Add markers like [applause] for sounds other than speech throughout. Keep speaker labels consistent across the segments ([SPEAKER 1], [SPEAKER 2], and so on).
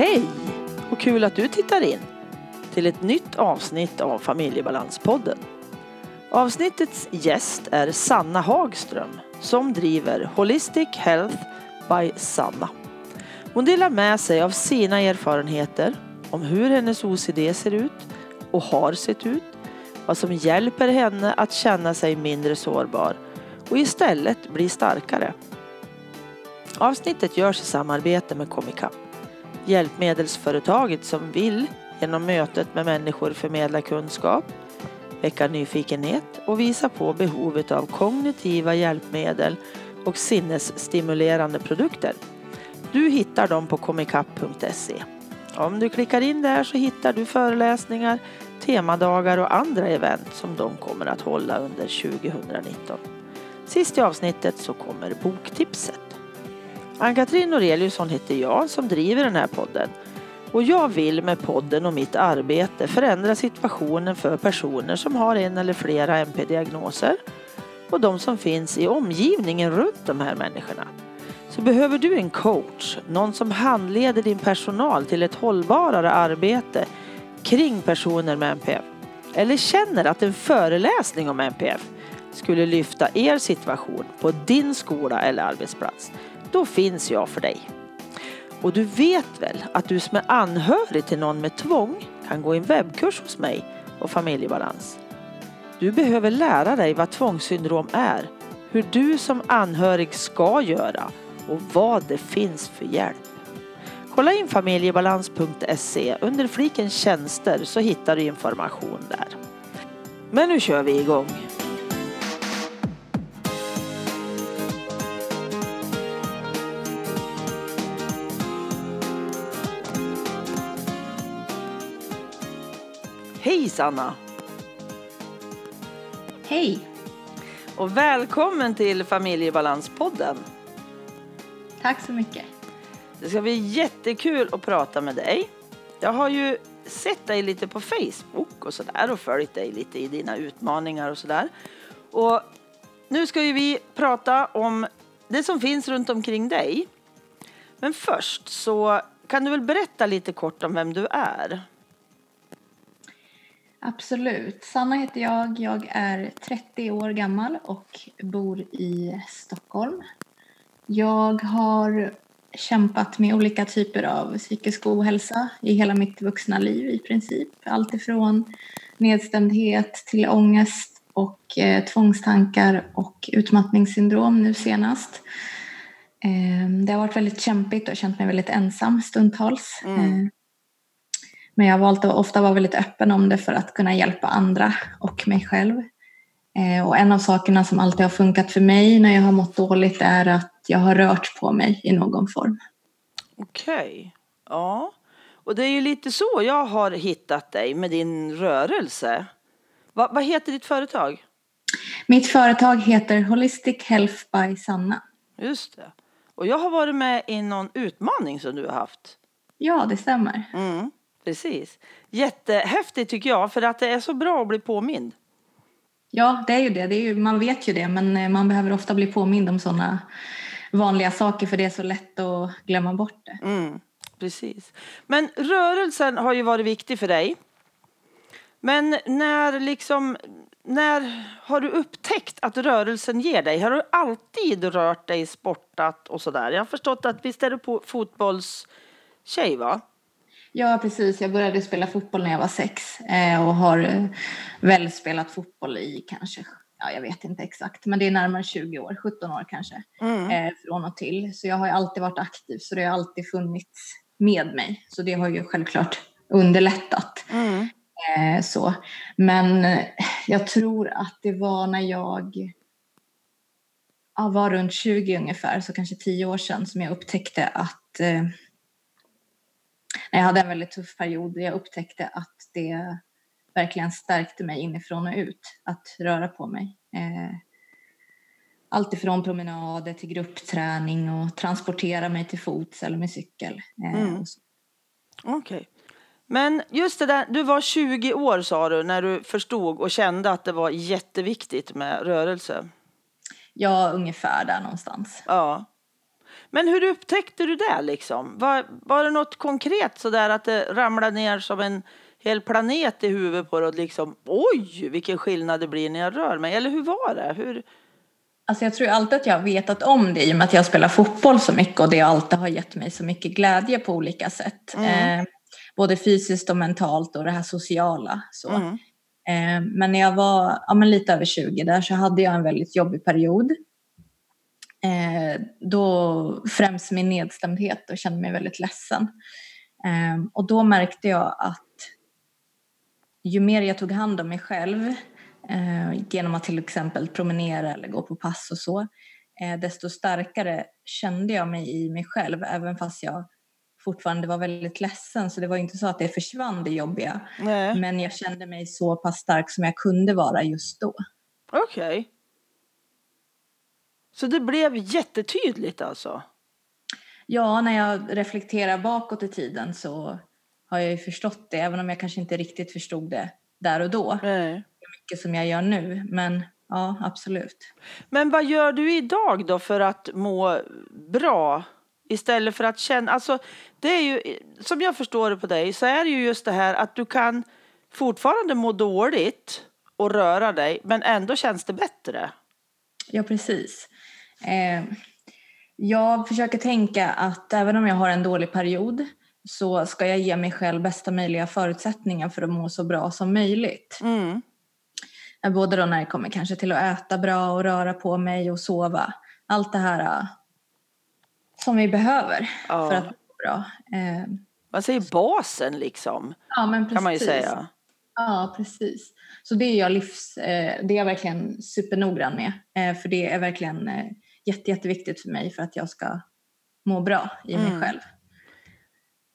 [SPEAKER 1] Hej och kul att du tittar in till ett nytt avsnitt av Familjebalanspodden. Avsnittets gäst är Sanna Hagström som driver Holistic Health by Sanna. Hon delar med sig av sina erfarenheter om hur hennes OCD ser ut och har sett ut, vad som hjälper henne att känna sig mindre sårbar och istället bli starkare. Avsnittet görs i samarbete med Comicap, hjälpmedelsföretaget som vill genom mötet med människor förmedla kunskap, väcka nyfikenhet och visa på behovet av kognitiva hjälpmedel och sinnesstimulerande produkter. Du hittar dem på comicap.se. Om du klickar in där så hittar du föreläsningar, temadagar och andra event som de kommer att hålla under 2019. Sist i avsnittet så kommer boktipset. Ann-Katrin Noreliusson heter jag som driver den här podden. Och jag vill med podden och mitt arbete förändra situationen för personer som har en eller flera MP-diagnoser och de som finns i omgivningen runt de här människorna. Så behöver du en coach, någon som handleder din personal till ett hållbarare arbete kring personer med NPF eller känner att en föreläsning om NPF skulle lyfta er situation på din skola eller arbetsplats, då finns jag för dig. Och du vet väl att du som är anhörig till någon med tvång kan gå en webbkurs hos mig och familjebalans. Du behöver lära dig vad tvångssyndrom är, hur du som anhörig ska göra och vad det finns för hjälp. Kolla in familjebalans.se under fliken tjänster så hittar du information där. Men nu kör vi igång. Hej Sanna!
[SPEAKER 2] Hej!
[SPEAKER 1] Och välkommen till Familjebalanspodden.
[SPEAKER 2] Tack så mycket.
[SPEAKER 1] Det ska bli jättekul att prata med dig. Jag har ju sett dig lite på Facebook och sådär och följt dig lite i dina utmaningar och sådär. Och nu ska ju vi prata om det som finns runt omkring dig. Men först så kan du väl berätta lite kort om vem du är?
[SPEAKER 2] Absolut. Sanna heter jag. Jag är 30 år gammal och bor i Stockholm. Jag har kämpat med olika typer av psykisk ohälsa i hela mitt vuxna liv i princip. Allt ifrån nedstämdhet till ångest och eh, tvångstankar och utmattningssyndrom nu senast. Eh, det har varit väldigt kämpigt och känt mig väldigt ensam stundtals. Mm. Eh, men jag har valt att ofta vara väldigt öppen om det för att kunna hjälpa andra och mig själv. Eh, och en av sakerna som alltid har funkat för mig när jag har mått dåligt är att jag har rört på mig i någon form.
[SPEAKER 1] Okej. Okay. Ja. Och det är ju lite så jag har hittat dig med din rörelse. Va, vad heter ditt företag?
[SPEAKER 2] Mitt företag heter Holistic Health by Sanna.
[SPEAKER 1] Just det. Och jag har varit med i någon utmaning som du har haft.
[SPEAKER 2] Ja, det stämmer.
[SPEAKER 1] Mm. Precis. Jättehäftigt tycker jag, för att det är så bra att bli påmind.
[SPEAKER 2] Ja, det är ju det. det är ju, man vet ju det, men eh, man behöver ofta bli påmind om sådana vanliga saker för det är så lätt att glömma bort det.
[SPEAKER 1] Mm, precis. Men rörelsen har ju varit viktig för dig. Men när liksom, när har du upptäckt att rörelsen ger dig? Har du alltid rört dig, sportat och sådär? Jag har förstått att visst är du på fotbollstjej va?
[SPEAKER 2] Ja, precis. Jag började spela fotboll när jag var sex eh, och har eh, väl spelat fotboll i kanske, ja, jag vet inte exakt, men det är närmare 20 år, 17 år kanske, mm. eh, från och till. Så jag har ju alltid varit aktiv, så det har alltid funnits med mig. Så det har ju självklart underlättat. Mm. Så. Men jag tror att det var när jag ja, var runt 20 ungefär, så kanske 10 år sedan, som jag upptäckte att jag hade en väldigt tuff period och jag upptäckte att det verkligen stärkte mig inifrån och ut att röra på mig. Eh, allt ifrån promenader till gruppträning och transportera mig till fots eller med cykel. Eh,
[SPEAKER 1] mm. Okej. Okay. Men just det där, du var 20 år sa du när du förstod och kände att det var jätteviktigt med rörelse.
[SPEAKER 2] Ja, ungefär där någonstans.
[SPEAKER 1] Ja. Men hur upptäckte du det liksom? Var, var det något konkret sådär att det ramlade ner som en hel planet i huvudet på dig och liksom oj vilken skillnad det blir när jag rör mig? Eller hur var det? Hur...
[SPEAKER 2] Alltså jag tror alltid att jag har vetat om det i och med att jag spelar fotboll så mycket och det alltid har gett mig så mycket glädje på olika sätt. Mm. Eh, både fysiskt och mentalt och det här sociala. Så. Mm. Eh, men när jag var ja, lite över 20 där så hade jag en väldigt jobbig period. Eh, då främst min nedstämdhet och kände mig väldigt ledsen. Eh, och då märkte jag att ju mer jag tog hand om mig själv eh, genom att till exempel promenera eller gå på pass och så, desto starkare kände jag mig i mig själv även fast jag fortfarande var väldigt ledsen så det var inte så att det försvann det jobbiga. Nej. Men jag kände mig så pass stark som jag kunde vara just då.
[SPEAKER 1] Okej. Okay. Så det blev jättetydligt alltså?
[SPEAKER 2] Ja, när jag reflekterar bakåt i tiden så har jag ju förstått det, även om jag kanske inte riktigt förstod det där och då. Nej. Mycket som jag gör nu, men ja, absolut.
[SPEAKER 1] Men vad gör du idag då för att må bra? Istället för att känna, alltså det är ju, som jag förstår det på dig, så är det ju just det här att du kan fortfarande må dåligt och röra dig, men ändå känns det bättre.
[SPEAKER 2] Ja, precis. Eh, jag försöker tänka att även om jag har en dålig period så ska jag ge mig själv bästa möjliga förutsättningar för att må så bra som möjligt. Mm. Både då när det kommer kanske till att äta bra och röra på mig och sova. Allt det här äh, som vi behöver ja. för att må bra.
[SPEAKER 1] Eh, man säger basen liksom. Ja, men precis. Kan man ju säga.
[SPEAKER 2] Ja, precis. Så det är jag livs, eh, det är jag verkligen supernoggrann med. Eh, för det är verkligen eh, jätte, jätteviktigt för mig för att jag ska må bra i mig mm. själv.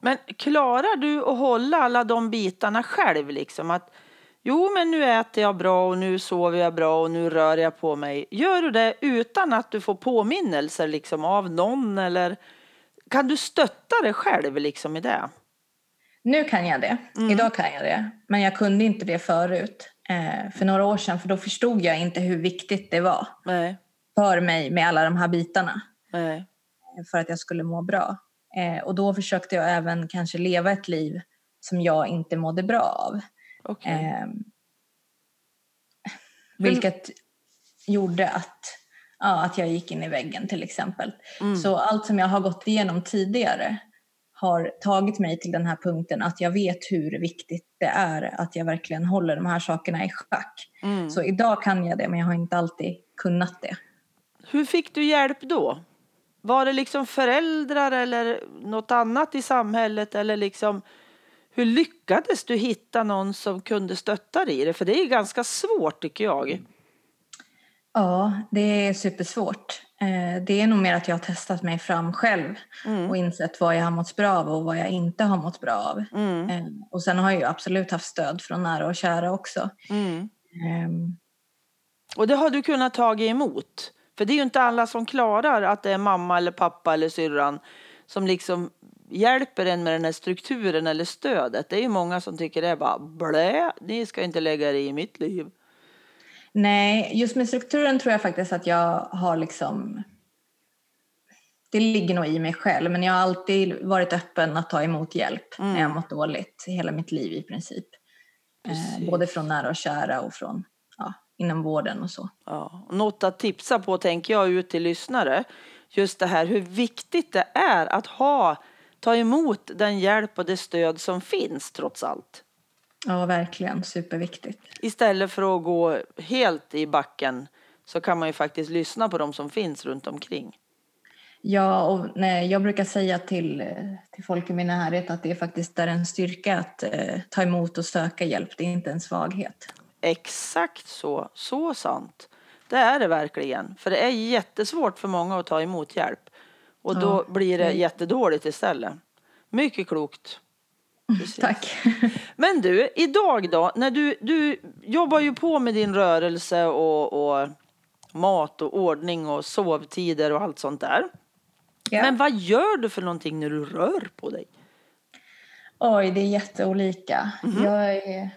[SPEAKER 1] Men klarar du att hålla alla de bitarna själv liksom? Att jo, men nu äter jag bra och nu sover jag bra och nu rör jag på mig. Gör du det utan att du får påminnelser liksom av någon eller kan du stötta dig själv liksom i det?
[SPEAKER 2] Nu kan jag det. Mm. Idag kan jag det. Men jag kunde inte det förut. Eh, för några år sedan. För då förstod jag inte hur viktigt det var. Nej. För mig med alla de här bitarna. Nej. För att jag skulle må bra. Eh, och då försökte jag även kanske leva ett liv som jag inte mådde bra av. Okay. Eh, vilket mm. gjorde att, ja, att jag gick in i väggen till exempel. Mm. Så allt som jag har gått igenom tidigare har tagit mig till den här punkten att jag vet hur viktigt det är att jag verkligen håller de här sakerna i schack. Mm. Så idag kan jag det men jag har inte alltid kunnat det.
[SPEAKER 1] Hur fick du hjälp då? Var det liksom föräldrar eller något annat i samhället eller liksom hur lyckades du hitta någon som kunde stötta dig i det? För det är ganska svårt tycker jag.
[SPEAKER 2] Ja, det är supersvårt. Eh, det är nog mer att jag har testat mig fram själv mm. och insett vad jag har mått bra av och vad jag inte har mått bra av. Mm. Eh, och sen har jag ju absolut haft stöd från nära och kära också. Mm. Um.
[SPEAKER 1] Och det har du kunnat ta emot? För det är ju inte alla som klarar att det är mamma eller pappa eller syrran som liksom hjälper en med den här strukturen eller stödet. Det är ju många som tycker det är bara blä, ni ska inte lägga det i mitt liv.
[SPEAKER 2] Nej, just med strukturen tror jag faktiskt att jag har liksom det ligger nog i mig själv, men jag har alltid varit öppen att ta emot hjälp mm. när jag mått dåligt hela mitt liv i princip. Eh, både från nära och kära och från ja, inom vården och så.
[SPEAKER 1] Ja, något att tipsa på tänker jag ut till lyssnare. Just det här hur viktigt det är att ha, ta emot den hjälp och det stöd som finns trots allt.
[SPEAKER 2] Ja, verkligen. Superviktigt.
[SPEAKER 1] Istället för att gå helt i backen så kan man ju faktiskt lyssna på de som finns runt omkring.
[SPEAKER 2] Ja, och nej, jag brukar säga till, till folk i min närhet att det är faktiskt är en styrka att eh, ta emot och söka hjälp. Det är inte en svaghet.
[SPEAKER 1] Exakt så, så sant. Det är det verkligen. För det är jättesvårt för många att ta emot hjälp. Och då ja. blir det jättedåligt istället. Mycket klokt.
[SPEAKER 2] Precis. Tack. [laughs]
[SPEAKER 1] Men du, idag då, när du, du jobbar ju på med din rörelse och, och mat och ordning och sovtider och allt sånt där. Ja. Men vad gör du för någonting när du rör på dig?
[SPEAKER 2] Oj, det är jätteolika. Mm -hmm. Jag är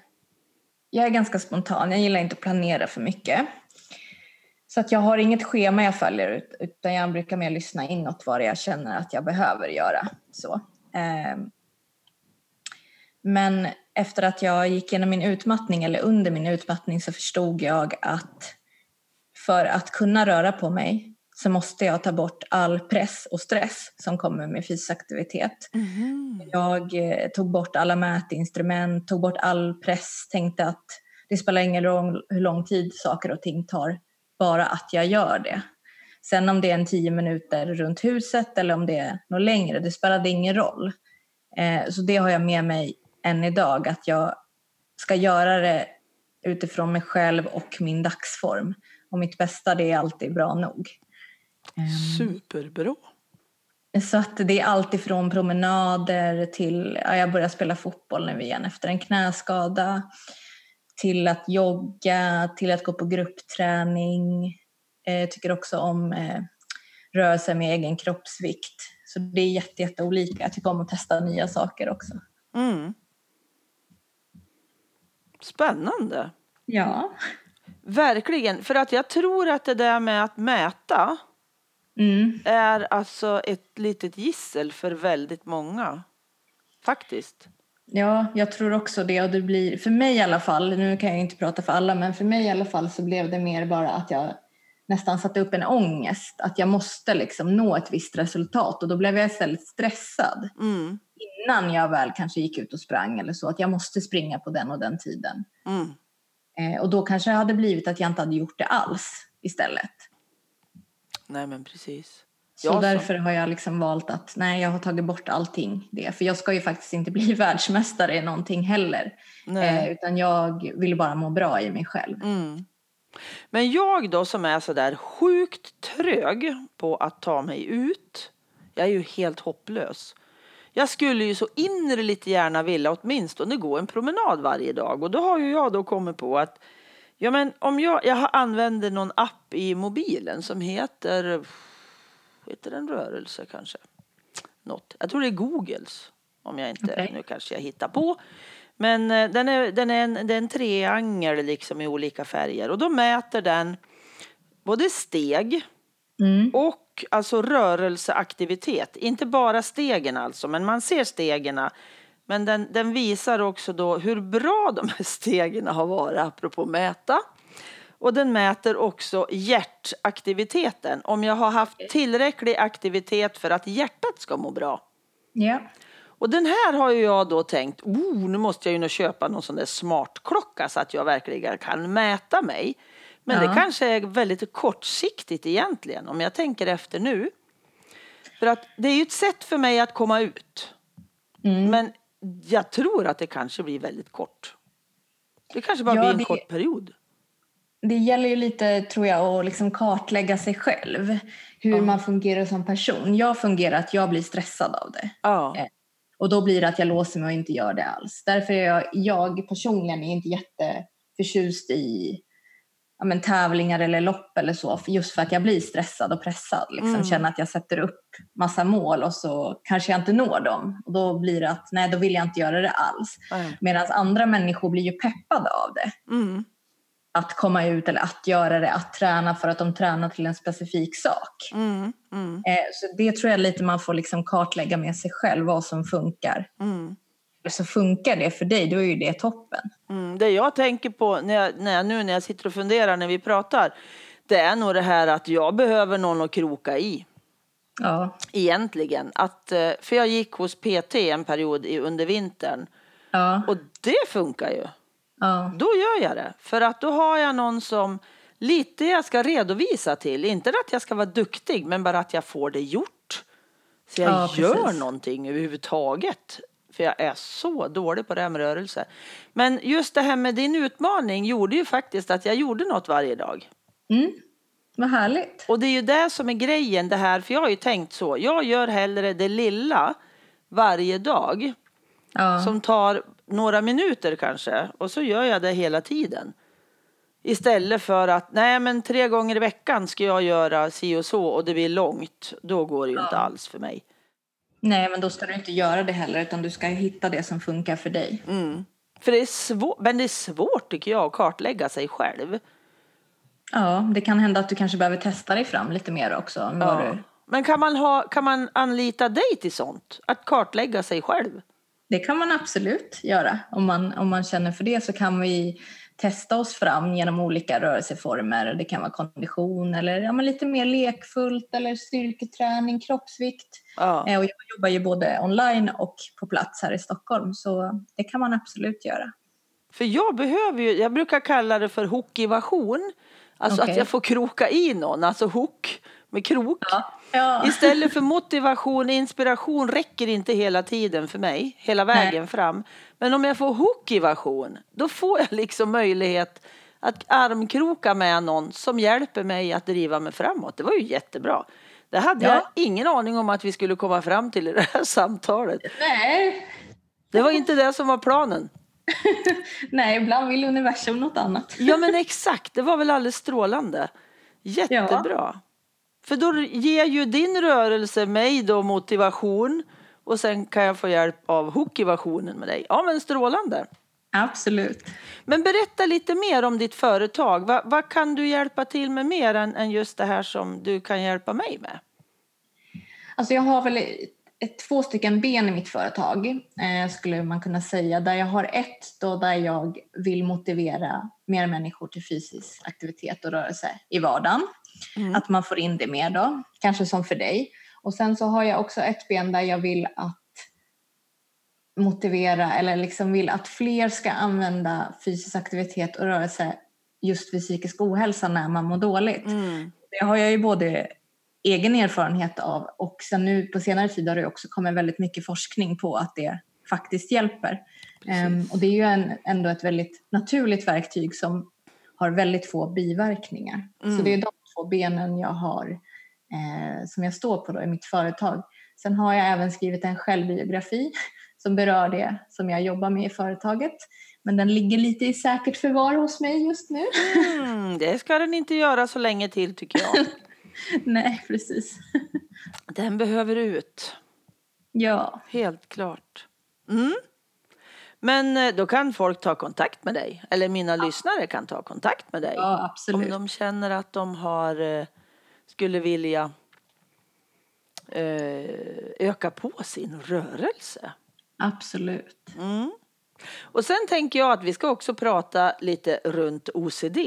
[SPEAKER 2] jag är ganska spontan, jag gillar inte att planera för mycket. Så att jag har inget schema jag följer utan jag brukar mer lyssna inåt vad jag känner att jag behöver göra. Så. Ehm. Men efter att jag gick igenom min utmattning eller under min utmattning så förstod jag att för att kunna röra på mig så måste jag ta bort all press och stress som kommer med fysisk aktivitet. Mm. Jag eh, tog bort alla mätinstrument, tog bort all press, tänkte att det spelar ingen roll hur lång tid saker och ting tar, bara att jag gör det. Sen om det är en tio minuter runt huset eller om det är något längre, det spelade ingen roll. Eh, så det har jag med mig än idag, att jag ska göra det utifrån mig själv och min dagsform. Och mitt bästa, det är alltid bra nog.
[SPEAKER 1] Ehm, Superbra.
[SPEAKER 2] Så att det är allt ifrån promenader till, ja, jag börjar spela fotboll nu igen efter en knäskada, till att jogga, till att gå på gruppträning. Jag eh, tycker också om eh, rörelse med egen kroppsvikt. Så det är jätte, jätte olika. Jag tycker om att testa nya saker också. Mm.
[SPEAKER 1] Spännande.
[SPEAKER 2] Ja.
[SPEAKER 1] Verkligen, för att jag tror att det där med att mäta mm. är alltså ett litet gissel för väldigt många. Faktiskt.
[SPEAKER 2] Ja, jag tror också det. Och det blir, för mig i alla fall, nu kan jag inte prata för alla, men för mig i alla fall så blev det mer bara att jag nästan satte upp en ångest. Att jag måste liksom nå ett visst resultat och då blev jag istället stressad. Mm. Innan jag väl kanske gick ut och sprang eller så, att jag måste springa på den och den tiden. Mm. Eh, och då kanske det hade blivit att jag inte hade gjort det alls istället.
[SPEAKER 1] Nej men precis.
[SPEAKER 2] Så ja, därför så. har jag liksom valt att nej, jag har tagit bort allting det. För jag ska ju faktiskt inte bli [laughs] världsmästare i någonting heller. Eh, utan jag vill bara må bra i mig själv. Mm.
[SPEAKER 1] Men jag då som är sådär sjukt trög på att ta mig ut. Jag är ju helt hopplös. Jag skulle ju så innerligt gärna vilja åtminstone gå en promenad varje dag och då har ju jag då kommit på att ja men om jag, jag använder någon app i mobilen som heter heter den rörelse kanske? Något. Jag tror det är Googles om jag inte, okay. nu kanske jag hittar på. Men eh, den är, den är, en, det är en triangel liksom i olika färger och då mäter den både steg mm. och alltså rörelseaktivitet. Inte bara stegen alltså, men man ser stegen. Men den, den visar också då hur bra de här stegen har varit, apropå mäta. Och den mäter också hjärtaktiviteten. Om jag har haft tillräcklig aktivitet för att hjärtat ska må bra.
[SPEAKER 2] Ja.
[SPEAKER 1] Och den här har ju jag då tänkt, oh, nu måste jag ju köpa någon sån där smartklocka så att jag verkligen kan mäta mig. Men ja. det kanske är väldigt kortsiktigt egentligen om jag tänker efter nu. För att det är ju ett sätt för mig att komma ut. Mm. Men jag tror att det kanske blir väldigt kort. Det kanske bara ja, blir en det, kort period.
[SPEAKER 2] Det gäller ju lite, tror jag, att liksom kartlägga sig själv. Hur ja. man fungerar som person. Jag fungerar att jag blir stressad av det. Ja. Eh, och då blir det att jag låser mig och inte gör det alls. Därför är jag, jag personligen är inte jätteförtjust i ja, men, tävlingar eller lopp eller så. Just för att jag blir stressad och pressad. Liksom. Mm. Känner att jag sätter upp massa mål och så kanske jag inte når dem. Och då blir det att nej, då vill jag inte göra det alls. Mm. Medan andra människor blir ju peppade av det. Mm att komma ut eller att göra det, att träna för att de tränar till en specifik sak. Mm, mm. Eh, så det tror jag lite man får liksom kartlägga med sig själv vad som funkar. Så funkar det för dig, då är ju det toppen.
[SPEAKER 1] Mm, det jag tänker på när jag, när jag, nu när jag sitter och funderar när vi pratar, det är nog det här att jag behöver någon att kroka i. Ja. Egentligen. Att, eh, för jag gick hos PT en period under vintern. Ja. Och det funkar ju. Ja. Då gör jag det. För att då har jag någon som lite jag ska redovisa till. Inte att jag ska vara duktig, men bara att jag får det gjort. Så jag ja, gör precis. någonting överhuvudtaget. För jag är så dålig på det här med rörelse. Men just det här med din utmaning gjorde ju faktiskt att jag gjorde något varje dag.
[SPEAKER 2] Mm. Vad härligt.
[SPEAKER 1] Och det är ju det som är grejen det här. För jag har ju tänkt så. Jag gör hellre det lilla varje dag. Ja. Som tar några minuter kanske och så gör jag det hela tiden. Istället för att nej men tre gånger i veckan ska jag göra si och så och det blir långt. Då går det ju ja. inte alls för mig.
[SPEAKER 2] Nej men då ska du inte göra det heller utan du ska hitta det som funkar för dig.
[SPEAKER 1] Mm. För det är svårt, men det är svårt tycker jag att kartlägga sig själv.
[SPEAKER 2] Ja, det kan hända att du kanske behöver testa dig fram lite mer också. Ja. Du...
[SPEAKER 1] Men kan man, ha, kan man anlita dig till sånt? Att kartlägga sig själv?
[SPEAKER 2] Det kan man absolut göra. Om man, om man känner för det så kan vi testa oss fram genom olika rörelseformer. Det kan vara kondition eller ja, men lite mer lekfullt eller styrketräning, kroppsvikt. Ja. Eh, och jag jobbar ju både online och på plats här i Stockholm så det kan man absolut göra.
[SPEAKER 1] För jag behöver ju, jag brukar kalla det för hookivation. Alltså okay. att jag får kroka i någon, alltså hook med krok. Ja. Ja. Istället för motivation, inspiration räcker inte hela tiden för mig, hela vägen Nej. fram. Men om jag får hookivation, då får jag liksom möjlighet att armkroka med någon som hjälper mig att driva mig framåt. Det var ju jättebra. Det hade ja. jag ingen aning om att vi skulle komma fram till i det här [laughs] samtalet.
[SPEAKER 2] Nej.
[SPEAKER 1] Det var inte det som var planen. [laughs]
[SPEAKER 2] Nej, ibland vill universum något annat.
[SPEAKER 1] ja, men exakt. Det var väl alldeles strålande. Jättebra. Ja. För då ger ju din rörelse mig då motivation och sen kan jag få hjälp av hookivation med dig. Ja, men strålande.
[SPEAKER 2] Absolut.
[SPEAKER 1] Men berätta lite mer om ditt företag. Vad, vad kan du hjälpa till med mer än, än, just det här som du kan hjälpa mig med?
[SPEAKER 2] Alltså jag har väl ett, två stycken ben i mitt företag eh, skulle man kunna säga. Där jag har ett då där jag vill motivera mer människor till fysisk aktivitet och rörelse i vardagen. Mm. Att man får in det mer då, kanske som för dig. Och sen så har jag också ett ben där jag vill att motivera eller liksom vill att fler ska använda fysisk aktivitet och rörelse just vid psykisk ohälsa när man mår dåligt. Mm. Det har jag ju både egen erfarenhet av och sen nu på senare tid har det också kommit väldigt mycket forskning på att det faktiskt hjälper. Um, och det är ju en, ändå ett väldigt naturligt verktyg som har väldigt få biverkningar. Mm. Så det är de två benen jag har eh, som jag står på då i mitt företag. Sen har jag även skrivit en självbiografi [laughs] som berör det som jag jobbar med i företaget. Men den ligger lite i säkert förvar hos mig just nu.
[SPEAKER 1] Mm, det ska den inte göra så länge till tycker jag. [laughs]
[SPEAKER 2] Nej, precis.
[SPEAKER 1] Den behöver ut.
[SPEAKER 2] Ja.
[SPEAKER 1] Helt klart. Mm. Men eh, då kan folk ta kontakt med dig, eller mina ja. lyssnare kan ta kontakt med dig.
[SPEAKER 2] Ja.
[SPEAKER 1] Om de känner att de har, eh, skulle vilja eh, öka på sin rörelse.
[SPEAKER 2] Absolut.
[SPEAKER 1] Mm. Och sen tänker jag att vi ska också prata lite runt OCD,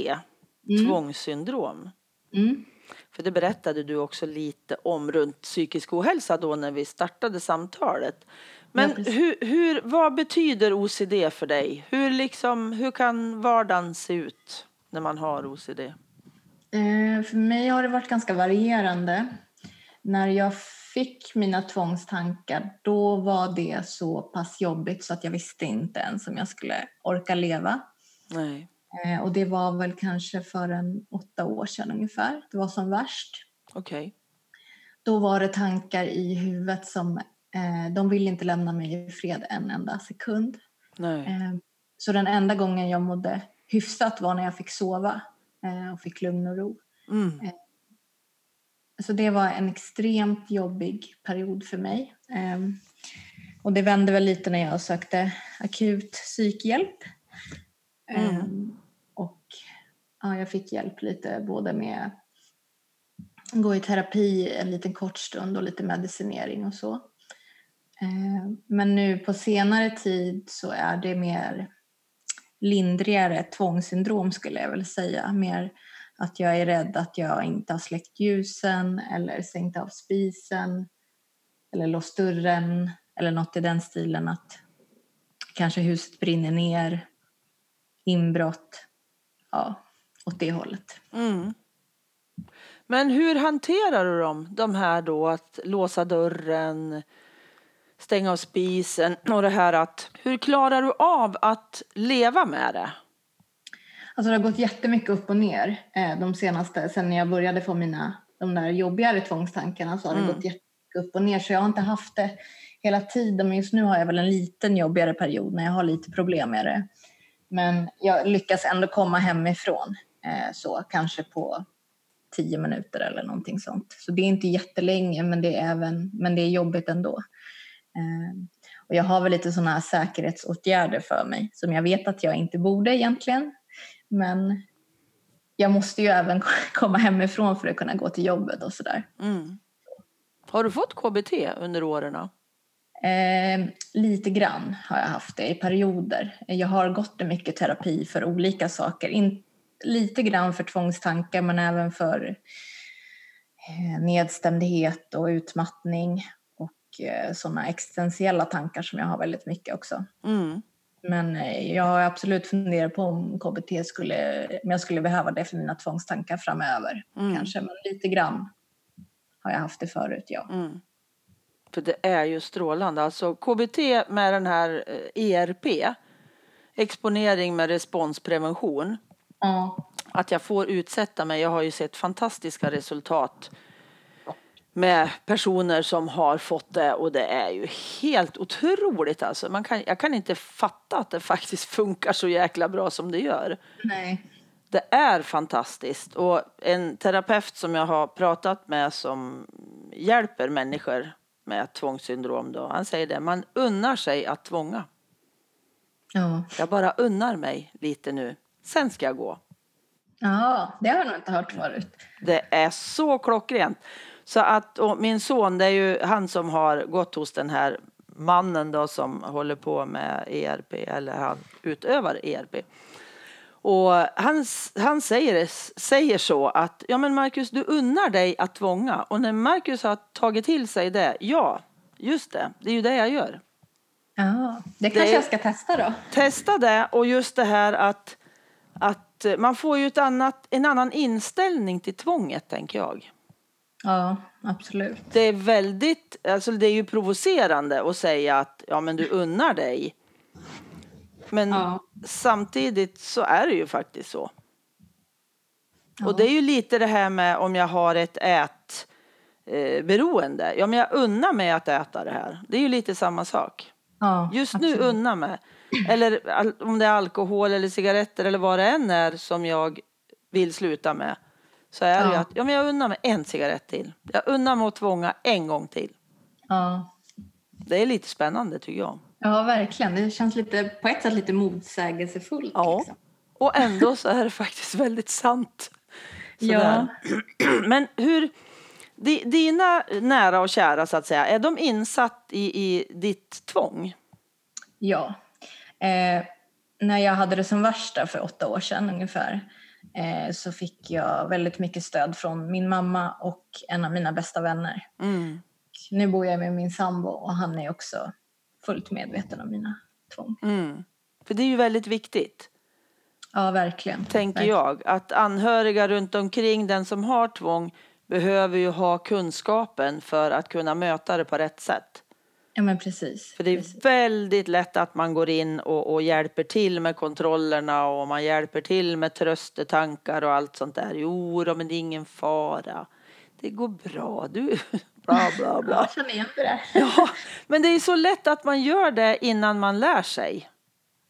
[SPEAKER 1] mm. tvångssyndrom. Mm. För det berättade du också lite om runt psykisk ohälsa då när vi startade samtalet. Men ja, hur, hur, vad betyder OCD för dig? Hur, liksom, hur kan vardagen se ut när man har OCD?
[SPEAKER 2] Eh, för mig har det varit ganska varierande. När jag fick mina tvångstankar då var det så pass jobbigt så att jag visste inte ens om jag skulle orka leva.
[SPEAKER 1] Nej.
[SPEAKER 2] Eh, och det var väl kanske för en åtta år sedan ungefär. Det var som värst.
[SPEAKER 1] Okej. Okay.
[SPEAKER 2] Då var det tankar i huvudet som eh, de ville inte lämna mig i fred en enda sekund.
[SPEAKER 1] Eh,
[SPEAKER 2] så den enda gången jag mådde hyfsat var när jag fick sova eh, och fick lugn och ro. Mm. Eh, så det var en extremt jobbig period för mig. Eh, och det vände väl lite när jag sökte akut psykhjälp. Mm. Och ja, jag fick hjälp lite både med att gå i terapi en liten kort stund och lite medicinering och så. Eh, men nu på senare tid så är det mer lindrigare tvångssyndrom skulle jag väl säga. Mer att jag är rädd att jag inte har släckt ljusen eller sänkt av spisen eller låst dörren eller något i den stilen att kanske huset brinner ner, inbrott, ja, åt det hållet.
[SPEAKER 1] Mm. Men hur hanterar du dem, de här då att låsa dörren, stänga av spisen och det här att hur klarar du av att leva med det?
[SPEAKER 2] Alltså det har gått jättemycket upp och ner eh, de senaste, sen jag började få mina, de där jobbigare tvångstankarna så har det mm. gått jättemycket upp och ner så jag har inte haft det hela tiden men just nu har jag väl en liten jobbigare period när jag har lite problem med det. Men jag lyckas ändå komma hemifrån eh, så kanske på tio minuter eller någonting sånt. Så det är inte jättelänge men det är, även, men det är jobbigt ändå. Eh, och jag har väl lite sådana här säkerhetsåtgärder för mig som jag vet att jag inte borde egentligen. Men jag måste ju även [laughs] komma hemifrån för att kunna gå till jobbet och sådär.
[SPEAKER 1] Mm. Har du fått KBT under åren?
[SPEAKER 2] Eh, lite grann har jag haft det i perioder. Jag har gått mycket terapi för olika saker. In, lite grann för tvångstankar men även för eh, nedstämdhet och utmattning eh, sådana existentiella tankar som jag har väldigt mycket också.
[SPEAKER 1] Mm.
[SPEAKER 2] Men eh, jag har absolut funderat på om KBT skulle, om jag skulle behöva det för mina tvångstankar framöver.
[SPEAKER 1] Mm.
[SPEAKER 2] Kanske, men lite grann har jag haft det förut, ja.
[SPEAKER 1] Mm. För det är ju strålande. Alltså KBT med den här ERP, eh, e exponering med responsprevention.
[SPEAKER 2] Ja.
[SPEAKER 1] Att jag får utsätta mig. Jag har ju sett fantastiska resultat med personer som har fått det och det är ju helt otroligt alltså. Man kan, jag kan inte fatta att det faktiskt [laughs] funkar så jäkla bra som det gör.
[SPEAKER 2] Nej.
[SPEAKER 1] Det är fantastiskt och en terapeut som jag har pratat med som hjälper människor med tvångssyndrom då, han säger det, man unnar sig att tvånga.
[SPEAKER 2] Ja.
[SPEAKER 1] Jag bara unnar mig lite nu, sen ska jag gå.
[SPEAKER 2] Ja, det har jag nog inte hört förut.
[SPEAKER 1] Det är så klockrent. Så att, min son, det är ju han som har gått hos den här mannen då som håller på med ERP, eller han utövar ERP. Och han, han säger, säger så att, ja men Marcus, du unnar dig att tvånga. Och när Marcus har tagit till sig det, ja, just det, det är ju det jag gör.
[SPEAKER 2] Ja, det kanske det, jag ska testa då.
[SPEAKER 1] Testa det och just det här att, att man får ju ett annat, en annan inställning till tvånget, tänker jag.
[SPEAKER 2] Ja, absolut.
[SPEAKER 1] Det är väldigt, alltså det är ju provocerande att säga att ja men du unnar dig. Men ja. samtidigt så är det ju faktiskt så. Ja. Och det är ju lite det här med om jag har ett ätberoende. Eh, ja men jag unnar mig att äta det här. Det är ju lite samma sak.
[SPEAKER 2] Ja,
[SPEAKER 1] Just absolut. nu unnar mig. Eller om det är alkohol eller cigaretter eller vad det än är som jag vill sluta med så är det ju att ja, men jag unnar mig en cigarett till. Jag unnar mig att tvånga en gång till.
[SPEAKER 2] Ja.
[SPEAKER 1] Det är lite spännande tycker jag.
[SPEAKER 2] Ja, verkligen. Det känns lite, på ett sätt lite motsägelsefullt.
[SPEAKER 1] Ja. Liksom. Och ändå så är det faktiskt väldigt sant.
[SPEAKER 2] Ja. [clears throat]
[SPEAKER 1] Men hur, dina nära och kära så att säga, är de insatt i, i ditt tvång?
[SPEAKER 2] Ja. Eh, när jag hade det som värsta för åtta år sedan ungefär så fick jag väldigt mycket stöd från min mamma och en av mina bästa vänner.
[SPEAKER 1] Mm.
[SPEAKER 2] Nu bor jag med min sambo och han är också fullt medveten om mina tvång.
[SPEAKER 1] Mm. För det är ju väldigt viktigt.
[SPEAKER 2] Ja, verkligen.
[SPEAKER 1] Tänker
[SPEAKER 2] verkligen.
[SPEAKER 1] jag. Att anhöriga runt omkring den som har tvång behöver ju ha kunskapen för att kunna möta det på rätt sätt.
[SPEAKER 2] Ja, men precis.
[SPEAKER 1] För det är
[SPEAKER 2] precis.
[SPEAKER 1] väldigt lätt att man går in och, och, hjälper till med kontrollerna och man hjälper till med tröstetankar och allt sånt där. Jo, men det är ingen fara. Det går bra. Du, [laughs] bla bla bla.
[SPEAKER 2] Jag känner igen det.
[SPEAKER 1] Ja, men det är så lätt att man gör det innan man lär sig.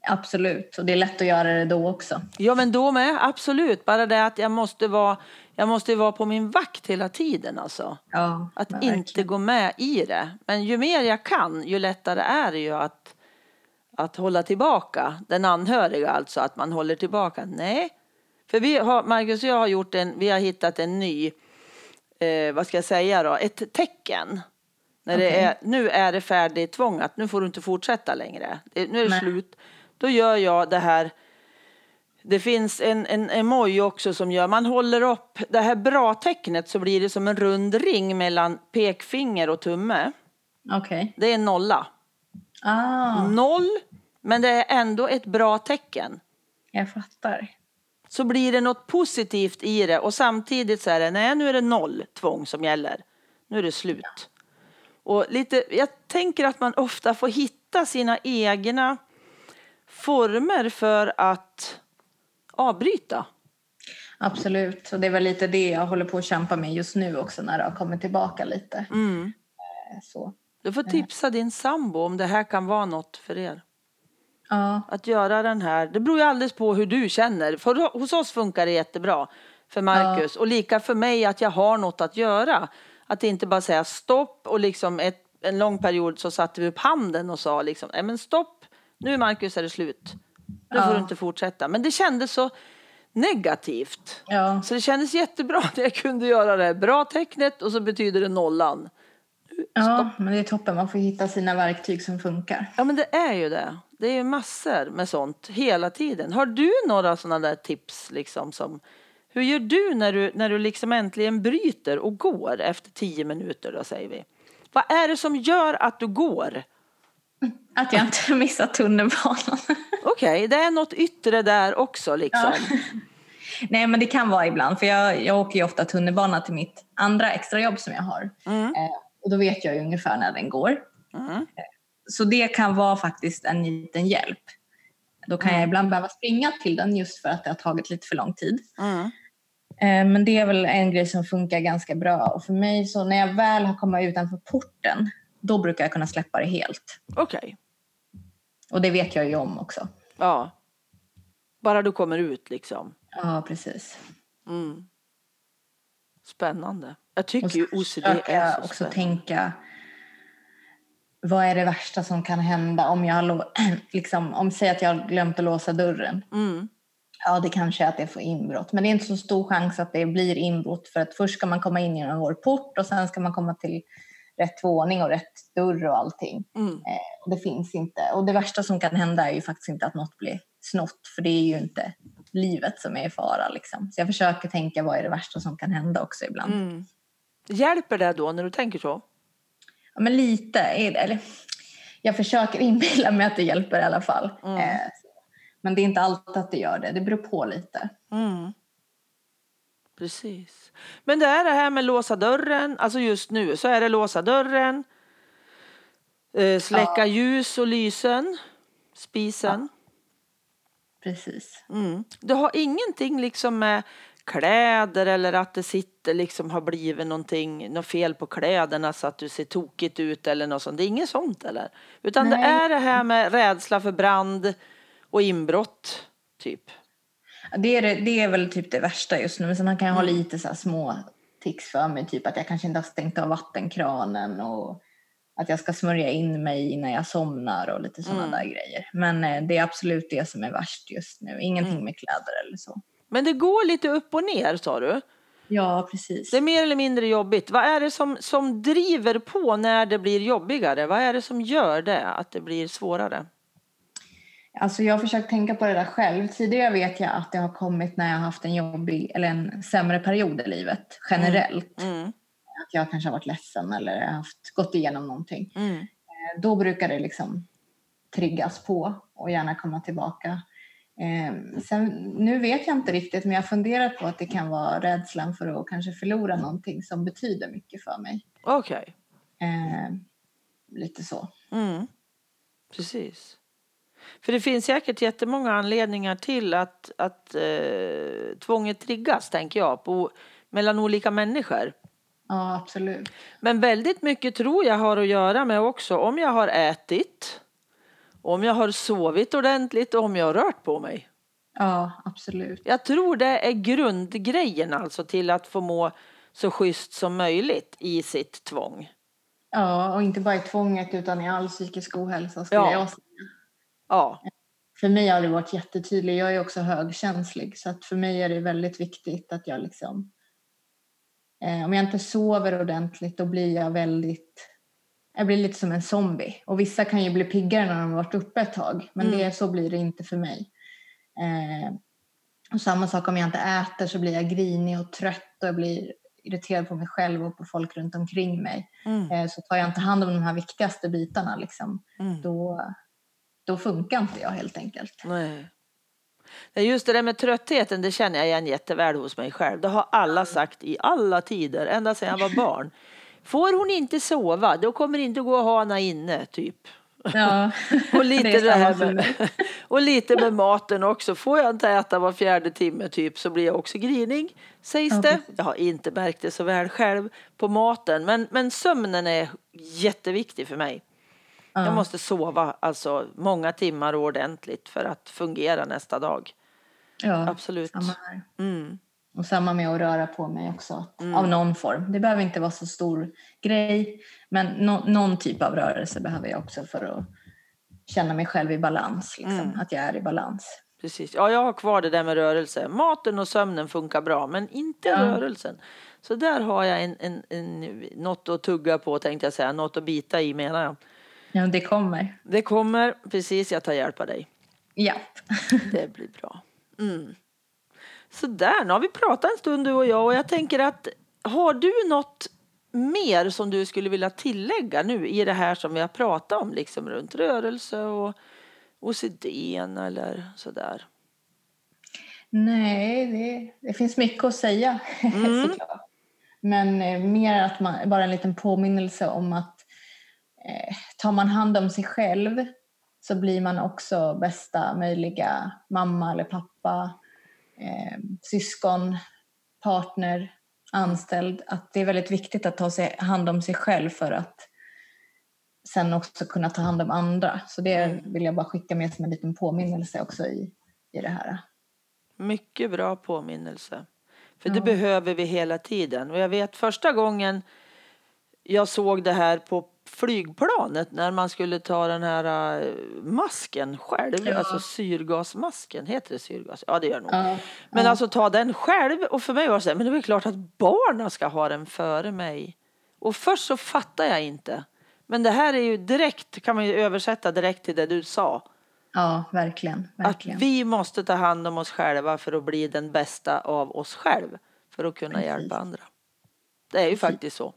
[SPEAKER 2] Absolut, och det är lätt att göra det då också.
[SPEAKER 1] Ja, men då med, absolut. Bara det att jag måste vara, jag måste vara på min vakt hela tiden alltså.
[SPEAKER 2] Ja,
[SPEAKER 1] att verkligen. inte gå med i det. Men ju mer jag kan, ju lättare är det ju att, att hålla tillbaka den anhöriga, alltså att man håller tillbaka. Nej, för vi har, Marcus och jag har gjort en, vi har hittat en ny, eh, vad ska jag säga då, ett tecken. När okay. det är, nu är det färdigt tvångat, nu får du inte fortsätta längre. nu är det Nej. slut. Då gör jag det här det finns en, en emoji också som gör, man håller upp det här bra-tecknet så blir det som en rund ring mellan pekfinger och tumme.
[SPEAKER 2] Okej. Okay.
[SPEAKER 1] Det är en nolla.
[SPEAKER 2] Ah.
[SPEAKER 1] Noll, men det är ändå ett bra tecken.
[SPEAKER 2] Jag fattar.
[SPEAKER 1] Så blir det något positivt i det och samtidigt så är det, nej nu är det noll tvång som gäller. Nu är det slut. Och lite, jag tänker att man ofta får hitta sina egna former för att avbryta.
[SPEAKER 2] Absolut, och det är väl lite det jag håller på att kämpa med just nu också när det har kommit tillbaka lite.
[SPEAKER 1] Mm.
[SPEAKER 2] Eh, så.
[SPEAKER 1] Du får tipsa din sambo om det här kan vara något för er.
[SPEAKER 2] Ja.
[SPEAKER 1] Att göra den här, det beror ju alldeles på hur du känner. För hos oss funkar det jättebra för Marcus ja. och lika för mig att jag har något att göra. Att inte bara säga stopp och liksom ett, en lång period så satte vi upp handen och sa liksom, nej men stopp, nu Marcus är det slut. Nu ja. får du inte fortsätta. Men det kändes så, negativt.
[SPEAKER 2] Ja.
[SPEAKER 1] Så det kändes jättebra att jag kunde göra det. Bra tecknet och så betyder det nollan.
[SPEAKER 2] ja, men det är toppen. Man får hitta sina verktyg som funkar.
[SPEAKER 1] Ja men det är ju det. Det är ju massor med sånt hela tiden. Har du några sådana där tips liksom som hur gör du när du, när du liksom äntligen bryter och går efter tio minuter då säger vi? Vad är det som gör att du går?
[SPEAKER 2] Att jag inte [laughs] missar tunnelbanan.
[SPEAKER 1] Okej, det är något yttre där också liksom.
[SPEAKER 2] Nej men det kan vara ibland för jag, jag åker ju ofta tunnelbana till mitt andra extrajobb som jag har.
[SPEAKER 1] Mm.
[SPEAKER 2] Eh, och då vet jag ju ungefär när den går.
[SPEAKER 1] Mm.
[SPEAKER 2] Så det kan vara faktiskt en liten hjälp. Då kan jag ibland behöva springa till den just för att det har tagit lite för lång tid.
[SPEAKER 1] Mm.
[SPEAKER 2] Eh, Men det är väl en grej som funkar ganska bra. Och för mig så när jag väl har kommit utanför porten, då brukar jag kunna släppa det helt.
[SPEAKER 1] Okej,
[SPEAKER 2] Och det vet jag ju om också.
[SPEAKER 1] ja. Bara du kommer ut liksom.
[SPEAKER 2] Ja, precis.
[SPEAKER 1] Mm. Spännande. Jag tycker ju OCD är
[SPEAKER 2] jag
[SPEAKER 1] så
[SPEAKER 2] också
[SPEAKER 1] spännande.
[SPEAKER 2] tänka vad är det värsta som kan hända om jag [clears throat] liksom, om säg att jag har glömt att låsa dörren.
[SPEAKER 1] Mm.
[SPEAKER 2] Ja, det kanske är att jag får inbrott. Men det är inte så stor chans att det blir inbrott för att först ska man komma in genom vår port och sen ska man komma till rätt våning och rätt dörr och allting.
[SPEAKER 1] Mm.
[SPEAKER 2] Eh, det finns inte. Och det värsta som kan hända är ju faktiskt inte att något blir snott för det är ju inte livet som är i fara liksom. Så jag försöker tänka vad är det värsta som kan hända också ibland.
[SPEAKER 1] Mm. Hjälper det då när du tänker så?
[SPEAKER 2] Ja, men lite är det. Eller, jag försöker inbilla mig att det hjälper i alla fall.
[SPEAKER 1] Mm.
[SPEAKER 2] Eh, men det är inte alltid att det gör det. Det beror på lite.
[SPEAKER 1] Mm. Precis. Men det är det här med låsa dörren. Alltså just nu så är det låsa dörren. Eh, släcka
[SPEAKER 2] Ja.
[SPEAKER 1] ljus och lysen. Spisen.
[SPEAKER 2] Precis.
[SPEAKER 1] Mm. Du har ingenting liksom med kläder eller att det sitter liksom har blivit någonting, något fel på kläderna så att du ser tokigt ut eller något sånt. Det är inget sånt eller? Utan det
[SPEAKER 2] Nej.
[SPEAKER 1] är det här med rädsla för brand och inbrott typ.
[SPEAKER 2] Det är, det, är väl typ det värsta just nu. Men sen kan jag
[SPEAKER 1] Mm.
[SPEAKER 2] ha lite så små tics för mig. Typ att jag kanske inte har stängt av vattenkranen. Och att jag ska smörja in mig innan jag somnar och lite sådana
[SPEAKER 1] Mm.
[SPEAKER 2] där grejer. Men eh, det är absolut det som är värst just nu. Ingenting
[SPEAKER 1] Mm.
[SPEAKER 2] med kläder eller så.
[SPEAKER 1] Men det går lite upp och ner sa du.
[SPEAKER 2] Ja, precis.
[SPEAKER 1] Det är mer eller mindre jobbigt. Vad är det som, som driver på när det blir jobbigare? Vad är det som gör det, att det blir svårare?
[SPEAKER 2] Alltså jag har försökt tänka på det där själv. Tidigare vet jag att det har kommit när jag har haft en jobbig eller en sämre period i livet generellt.
[SPEAKER 1] Mm,
[SPEAKER 2] Att jag kanske har varit ledsen eller haft, gått igenom någonting.
[SPEAKER 1] mm,
[SPEAKER 2] Eh, Då brukar det liksom triggas på och gärna komma tillbaka. Eh, sen, nu vet jag inte riktigt men jag funderar på att det kan vara rädslan för att kanske förlora någonting som betyder mycket för mig.
[SPEAKER 1] Okej.
[SPEAKER 2] Eh, lite så.
[SPEAKER 1] Mm. Precis. För det finns säkert jättemånga anledningar till att, att eh, tvånget triggas, tänker jag, på, mellan olika människor.
[SPEAKER 2] Ja, absolut.
[SPEAKER 1] Men väldigt mycket tror jag har att göra med också om jag har ätit, om jag har sovit ordentligt och om jag har rört på mig.
[SPEAKER 2] Ja, absolut.
[SPEAKER 1] Jag tror det är grundgrejen alltså till att få må så schysst som möjligt i sitt tvång.
[SPEAKER 2] Ja, och inte bara i tvånget utan i all psykisk ohälsa skulle
[SPEAKER 1] Ja.
[SPEAKER 2] jag säga.
[SPEAKER 1] Ja,
[SPEAKER 2] För mig har det varit jättetydligt. Jag är också högkänslig så att för mig är det väldigt viktigt att jag liksom eh, om jag inte sover ordentligt då blir jag väldigt jag blir lite som en zombie. Och vissa kan ju bli piggare när de har varit uppe ett tag. Men
[SPEAKER 1] Mm.
[SPEAKER 2] det, så blir det inte för mig. Eh, och samma sak om jag inte äter så blir jag grinig och trött och jag blir irriterad på mig själv och på folk runt omkring mig.
[SPEAKER 1] mm,
[SPEAKER 2] Eh, så tar jag inte hand om de här viktigaste bitarna liksom,
[SPEAKER 1] mm.
[SPEAKER 2] då, då funkar inte jag helt enkelt.
[SPEAKER 1] Nej. Just det där med tröttheten, det känner jag igen jätteväl hos mig själv. Det har alla sagt i alla tider, ända sedan jag var barn. Får hon inte sova, då kommer det inte gå att ha henne inne, typ.
[SPEAKER 2] Ja, [laughs]
[SPEAKER 1] Och lite,
[SPEAKER 2] det
[SPEAKER 1] det här med, [laughs] och lite med maten också. Får jag inte äta var fjärde timme typ så blir jag också grinig, sägs
[SPEAKER 2] Ja,
[SPEAKER 1] det. Jag har inte märkt det så väl själv på maten, men, men sömnen är jätteviktig för mig. Jag
[SPEAKER 2] Ja.
[SPEAKER 1] måste sova alltså många timmar ordentligt för att fungera nästa dag.
[SPEAKER 2] ja,
[SPEAKER 1] Absolut.
[SPEAKER 2] samma här.
[SPEAKER 1] Mm.
[SPEAKER 2] Och samma med att röra på mig också,
[SPEAKER 1] Mm.
[SPEAKER 2] av någon form. Det behöver inte vara så stor grej, men nå- någon typ av rörelse behöver jag också för att känna mig själv i balans, liksom,
[SPEAKER 1] Mm.
[SPEAKER 2] att jag är i balans.
[SPEAKER 1] precis. Ja, jag har kvar det där med rörelse. Maten och sömnen funkar bra, men inte
[SPEAKER 2] Ja.
[SPEAKER 1] rörelsen. Så där har jag en, en, en, något att tugga på tänkte jag säga. Något att bita i menar jag.
[SPEAKER 2] Ja, det kommer.
[SPEAKER 1] Det kommer, precis, jag tar hjälp av dig.
[SPEAKER 2] Ja. [laughs]
[SPEAKER 1] Det blir bra. Mm. Så där, nu har vi pratat en stund du och jag och jag tänker att har du något mer som du skulle vilja tillägga nu i det här som vi har pratat om liksom runt rörelse och OCD eller sådär?
[SPEAKER 2] Nej, det, det finns mycket att säga [laughs] såklart. Men eh, mer att man, bara en liten påminnelse om att eh, tar man hand om sig själv så blir man också bästa möjliga mamma eller pappa, eh, syskon, partner, anställd. Att det är väldigt viktigt att ta sig hand om sig själv för att sen också kunna ta hand om andra. Så det vill jag bara skicka med som en liten påminnelse också i, i det här.
[SPEAKER 1] Mycket bra påminnelse. För det
[SPEAKER 2] Ja.
[SPEAKER 1] behöver vi hela tiden. Och jag vet första gången jag såg det här på flygplanet när man skulle ta den här eh, masken själv,
[SPEAKER 2] Ja.
[SPEAKER 1] alltså syrgasmasken, heter det syrgas? Ja det gör det nog.
[SPEAKER 2] Ja,
[SPEAKER 1] Men alltså ta den själv och för mig var det så här, men det är klart att barnen ska ha den före mig. Och först så fattar jag inte. Men det här är ju direkt, kan man ju översätta direkt till det du sa.
[SPEAKER 2] Ja, verkligen. verkligen.
[SPEAKER 1] Att vi måste ta hand om oss själva för att bli den bästa av oss själv. För att kunna
[SPEAKER 2] Precis.
[SPEAKER 1] hjälpa andra. Det är ju faktiskt så.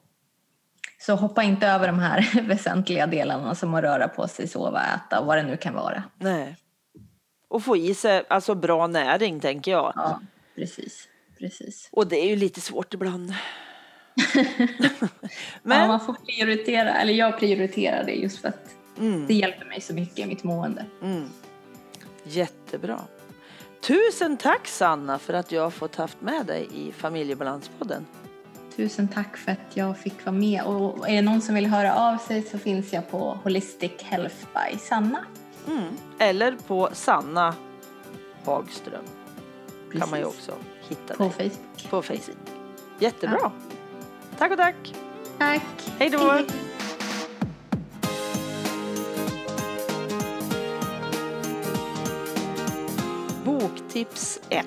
[SPEAKER 2] Så hoppa inte över de här [laughs] väsentliga delarna som att röra på sig, sova, äta och vad det nu kan vara.
[SPEAKER 1] Nej. Och få i sig alltså bra näring tänker jag.
[SPEAKER 2] Ja, precis. precis.
[SPEAKER 1] Och det är ju lite svårt ibland. [laughs]
[SPEAKER 2] Ja,
[SPEAKER 1] Men
[SPEAKER 2] man får prioritera, eller jag prioriterar det just för att
[SPEAKER 1] mm,
[SPEAKER 2] det hjälper mig så mycket i mitt mående.
[SPEAKER 1] mm, jättebra. Tusen tack Sanna för att jag har fått haft med dig i Familjebalanspodden.
[SPEAKER 2] Tusen tack för att jag fick vara med. Och är det någon som vill höra av sig så finns jag på Holistic Health by Sanna.
[SPEAKER 1] Mm. Eller på Sanna Hagström kan man ju
[SPEAKER 2] Precis.
[SPEAKER 1] också hitta
[SPEAKER 2] På
[SPEAKER 1] dig
[SPEAKER 2] Facebook.
[SPEAKER 1] på Facebook. Jättebra. Tack och tack.
[SPEAKER 2] Tack.
[SPEAKER 1] Hej då. Boktips 1.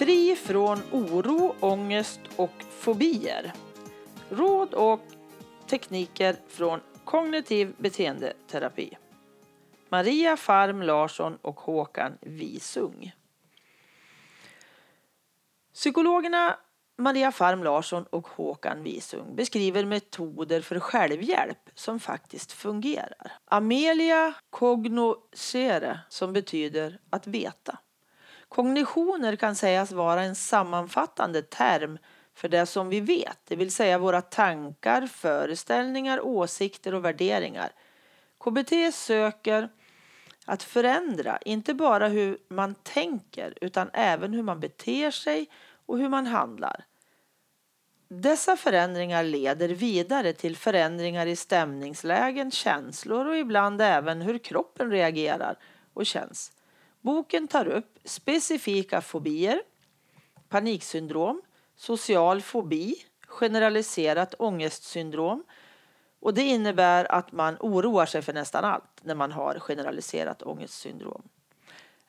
[SPEAKER 1] Fri från oro, ångest och fobier. Råd och tekniker från kognitiv beteendeterapi. Maria Farm Larsson och Håkan Visung. Psykologerna Maria Farm Larsson och Håkan Visung beskriver metoder för självhjälp som faktiskt fungerar. Amelia cognoscere som betyder att veta. Kognitioner kan sägas vara en sammanfattande term för det som vi vet, det vill säga våra tankar, föreställningar, åsikter och värderingar. KBT söker att förändra inte bara hur man tänker utan även hur man beter sig och hur man handlar. Dessa förändringar leder vidare till förändringar i stämningslägen, känslor och ibland även hur kroppen reagerar och känns. Boken tar upp specifika fobier, paniksyndrom, social fobi, generaliserat ångestsyndrom och det innebär att man oroar sig för nästan allt när man har generaliserat ångestsyndrom.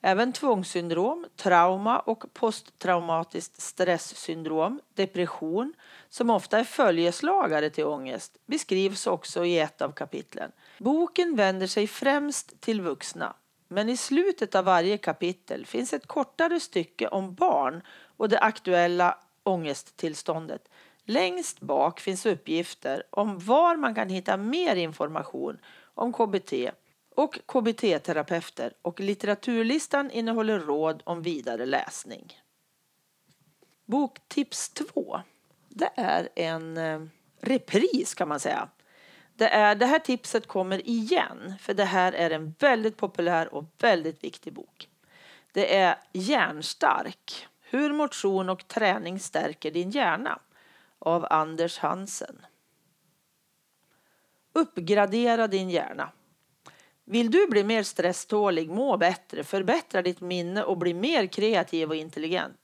[SPEAKER 1] Även tvångssyndrom, trauma och posttraumatiskt stresssyndrom, depression, som ofta är följeslagare till ångest, beskrivs också i ett av kapitlen. Boken vänder sig främst till vuxna, men i slutet av varje kapitel finns ett kortare stycke om barn och det aktuella ångesttillståndet. Längst bak finns uppgifter om var man kan hitta mer information om KBT och KBT-terapeuter och litteraturlistan innehåller råd om vidare läsning. Boktips 2. Det är en eh, repris kan man säga. Det, är, det här tipset kommer igen för det här är en väldigt populär och väldigt viktig bok. Det är Hjärnstark. Hur motion och träning stärker din hjärna av Anders Hansen. Uppgradera din hjärna. Vill du bli mer stresstålig, må bättre, förbättra ditt minne och bli mer kreativ och intelligent?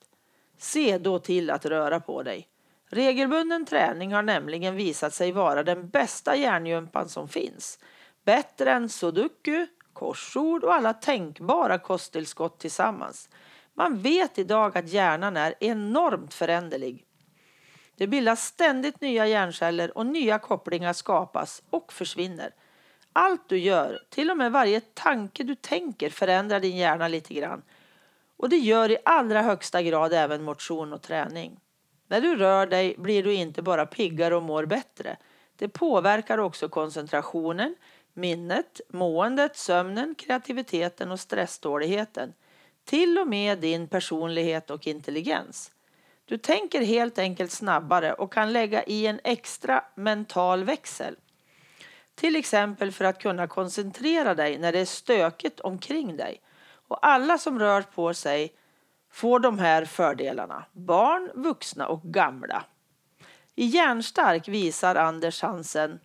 [SPEAKER 1] Se då till att röra på dig. Regelbunden träning har nämligen visat sig vara den bästa hjärngympan som finns. Bättre än sudoku, korsord och alla tänkbara kosttillskott tillsammans. Man vet idag att hjärnan är enormt föränderlig. Det bildas ständigt nya hjärnceller och nya kopplingar skapas och försvinner. Allt du gör, till och med varje tanke du tänker förändrar din hjärna lite grann. Och det gör i allra högsta grad även motion och träning. När du rör dig blir du inte bara piggare och mår bättre. Det påverkar också koncentrationen, minnet, måendet, sömnen, kreativiteten och stresståligheten. Till och med din personlighet och intelligens. Du tänker helt enkelt snabbare och kan lägga i en extra mental växel. Till exempel för att kunna koncentrera dig när det är stökigt omkring dig. Och alla som rör på sig får de här fördelarna. Barn, vuxna och gamla. I Hjärnstark visar Anders Hansen,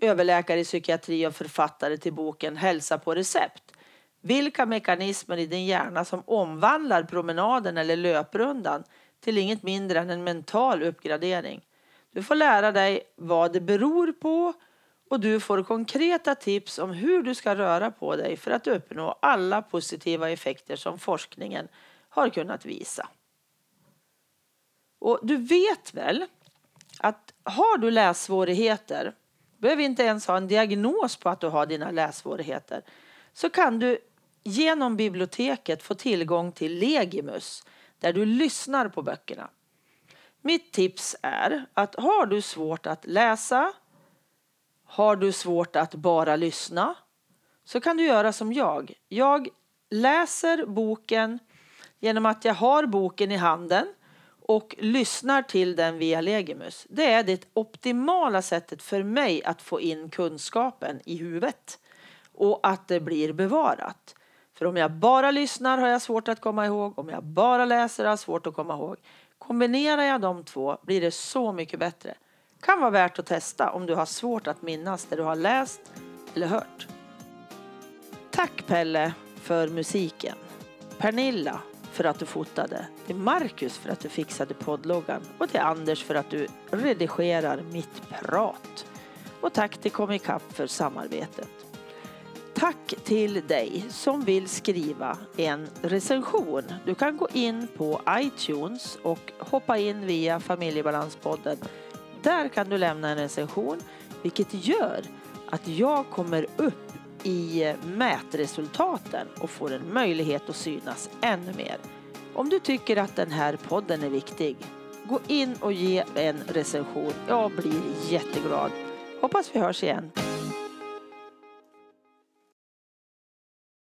[SPEAKER 1] överläkare i psykiatri och författare till boken Hälsa på recept, vilka mekanismer i din hjärna som omvandlar promenaden eller löprundan till inget mindre än en mental uppgradering. Du får lära dig vad det beror på och du får konkreta tips om hur du ska röra på dig för att uppnå alla positiva effekter som forskningen har kunnat visa. Och du vet väl att har du lässvårigheter, behöver inte ens ha en diagnos på att du har dina lässvårigheter, så kan du genom biblioteket få tillgång till Legimus där du lyssnar på böckerna. Mitt tips är att har du svårt att läsa, har du svårt att bara lyssna, så kan du göra som jag. Jag läser boken genom att jag har boken i handen och lyssnar till den via Legimus. Det är det optimala sättet för mig att få in kunskapen i huvudet och att det blir bevarat. För om jag bara lyssnar har jag svårt att komma ihåg, om jag bara läser har jag svårt att komma ihåg. Kombinerar jag de två blir det så mycket bättre. Kan vara värt att testa om du har svårt att minnas det du har läst eller hört. Tack Pelle för musiken. Pernilla för att du fotade, till Marcus för att du fixade poddloggan och till Anders för att du redigerar mitt prat. Och tack till Comicap för samarbetet. Tack till dig som vill skriva en recension. Du kan gå in på iTunes och hoppa in via Familjebalanspodden. Där kan du lämna en recension vilket gör att jag kommer upp i mätresultaten och får en möjlighet att synas ännu mer. Om du tycker att den här podden är viktig, gå in och ge en recension. Jag blir jätteglad. Hoppas vi hörs igen.